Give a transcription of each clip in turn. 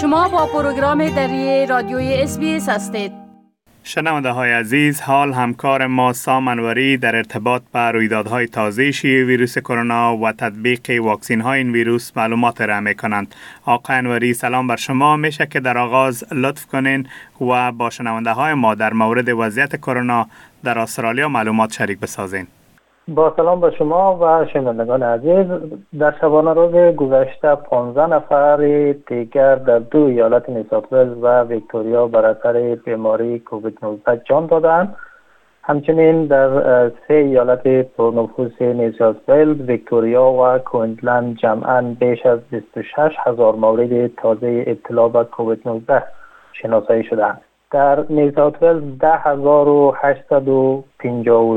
شما با پروگرام دری رادیوی اس هستید. شنونده های عزیز حال همکار ما سامنوری در ارتباط به رویدادهای تازه شیوع ویروس کرونا و تطبیق واکسین های این ویروس معلومات را می کنند آقای انوری سلام بر شما. میشه که در آغاز لطف کنین و با شنونده های ما در مورد وضعیت کرونا در استرالیا معلومات شریک بسازین. با سلام به شما و شنوندگان عزیز در شبانه روز گذشته 15 نفر دیگر در دو ایالت نیساتویل و ویکتوریا بر اثر بیماری کووید 19 جان دادند همچنین در سه ایالت پرنفوس نیساتویل ویکتوریا و کوینزلند جمعا بیش از 26 هزار مورد تازه ابتلا به کووید 19 شناسایی شدند در نیوزاوت ده هزار و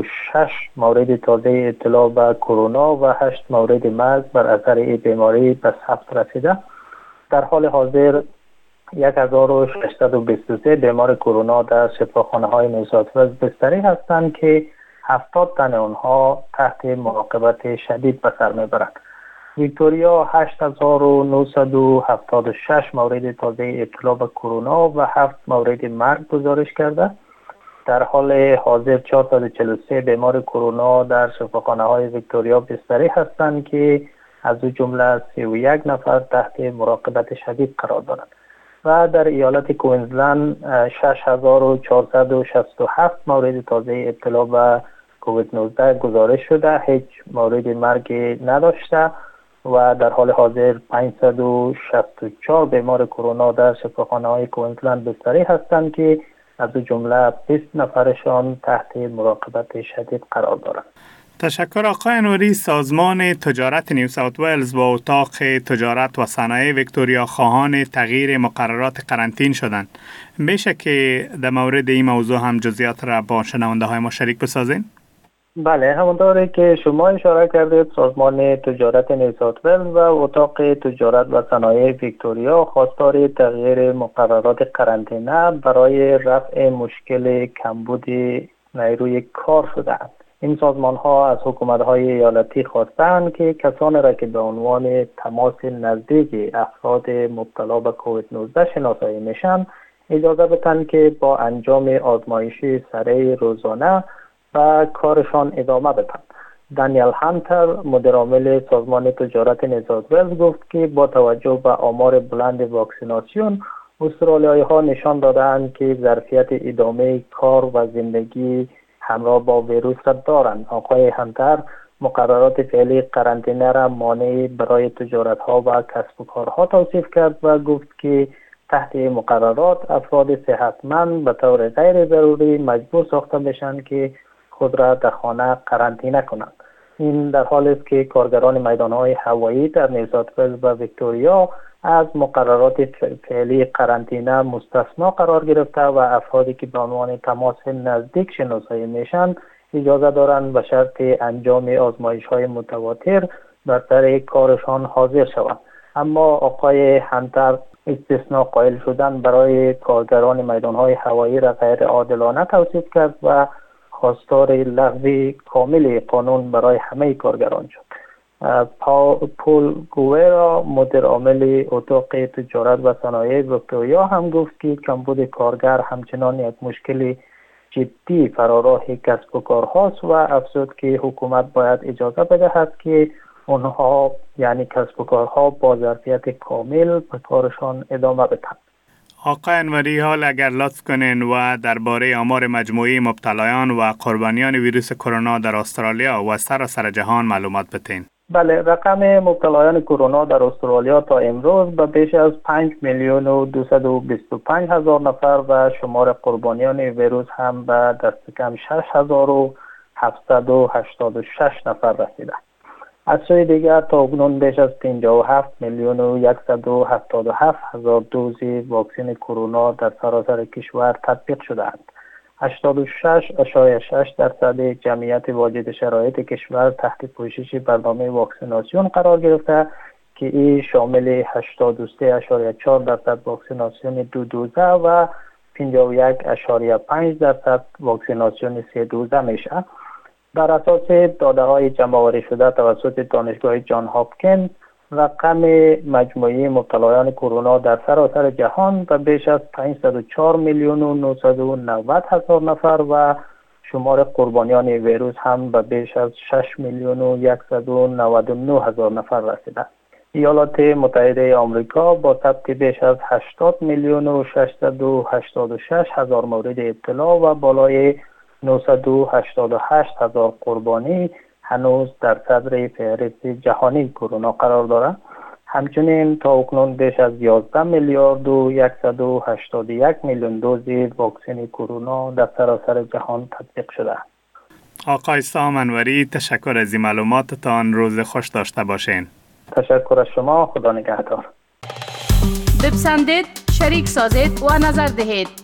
شش مورد تازه اطلاع به کرونا و هشت مورد مرگ بر اثر این بیماری به ثبت رسیده. در حال حاضر 1623 بیمار کرونا در شفاخانه های نیوزاوت بستری هستند که 70 تن آنها تحت مراقبت شدید به سر می‌برند. ویکتوریا 8976 مورد تازه ابتلا به کرونا و 7 مورد مرگ گزارش کرده. در حال حاضر 443 بیمار کرونا در شفاخانه های ویکتوریا بستری هستند که از او جمله 31 نفر تحت مراقبت شدید قرار دارند. و در ایالت کوینزلند 6467 مورد تازه ابتلا به کووید 19 گزارش شده. هیچ مورد مرگ نداشته. و در حال حاضر 564 بیمار کرونا در شفاخانه های کوینزلند بستری هستند که از جمله 20 نفرشان تحت مراقبت شدید قرار دارند. تشکر آقای نوری سازمان تجارت نیو ساوت ویلز و اتاق تجارت و صنایع ویکتوریا خواهان تغییر مقررات قرنطین شدند. میشه که در مورد این موضوع هم جزئیات را با شنونده های ما شریک بسازین؟ بله همونطوری که شما اشاره کردید سازمان تجارت نیوزاتول و اتاق تجارت و صنایع ویکتوریا خواستار تغییر مقررات قرنطینه برای رفع مشکل کمبود نیروی کار شدند این سازمان ها از حکومت های ایالتی خواستند که کسانی را که به عنوان تماس نزدیک افراد مبتلا به کووید 19 شناسایی میشن اجازه بدن که با انجام آزمایش سریع روزانه و کارشان ادامه بدن دانیل هانتر مدیر سازمان تجارت نزاد ولز گفت که با توجه به آمار بلند واکسیناسیون استرالیایی ها نشان دادند که ظرفیت ادامه کار و زندگی همراه با ویروس را دارند. آقای هانتر مقررات فعلی قرنطینه را مانع برای تجارت ها و کسب و کارها توصیف کرد و گفت که تحت مقررات افراد صحتمند به طور غیر ضروری مجبور ساخته بشن که خود را در خانه قرنطینه کنند. این در حالی است که کارگران میدان های هوایی در نیوزاتفیل و ویکتوریا از مقررات فعلی قرنطینه مستثنا قرار گرفته و افرادی که به عنوان تماس نزدیک شناسایی میشن اجازه دارند به شرط انجام آزمایش های متواتر بر سر کارشان حاضر شوند. اما آقای هنتر استثناء قائل شدن برای کارگران میدان های هوایی را غیر عادلانه توصیف کرد و خواستار لغوی کامل قانون برای همه کارگران شد. پول گوورا مدیر عامل اتاق تجارت و صنایع ویکتوریا هم گفت که کمبود کارگر همچنان یک مشکل جدی فراراه کسب و کار هاست و افزود که حکومت باید اجازه بدهد که اونها یعنی کسب و کارها با ظرفیت کامل به کارشان ادامه بدهند آقای انوری حال اگر لطف کنین و درباره آمار مجموعی مبتلایان و قربانیان ویروس کرونا در استرالیا و سراسر جهان معلومات بتین. بله رقم مبتلایان کرونا در استرالیا تا امروز به بیش از 5 میلیون و 225 هزار نفر و شمار قربانیان ویروس هم به دست کم 6 هزار و 786 نفر رسیده. از سوی دیگر تا اکنون بیش از 57 میلیون و 177 هزار دوز واکسن کرونا در سراسر کشور تطبیق شدهاند. 86.6 درصد جمعیت واجد شرایط کشور تحت پوشش برنامه واکسیناسیون قرار گرفته که این شامل 83.4 درصد واکسیناسیون دو دوزه و 51.5 درصد واکسیناسیون سه دوزه میشه. بر اساس داده های جمع شده توسط دانشگاه جان هاپکن رقم مجموعی مبتلایان کرونا در سراسر جهان به بیش از 504 میلیون و 990 هزار نفر و شمار قربانیان ویروس هم به بیش از 6 میلیون و 199 هزار نفر رسیده. ایالات متحده آمریکا با ثبت بیش از 80 میلیون و 686 هزار مورد ابتلا و بالای 988 هزار قربانی هنوز در صدر فهرست جهانی کرونا قرار دارد همچنین تا اکنون بیش از 11 میلیارد و 181 میلیون دوز واکسن کرونا در سراسر جهان تطبیق شده. آقای سامنوری تشکر از این معلوماتتان. روز خوش داشته باشین. تشکر از شما. خدا نگهدار. بپسندید شریک سازید و نظر دهید.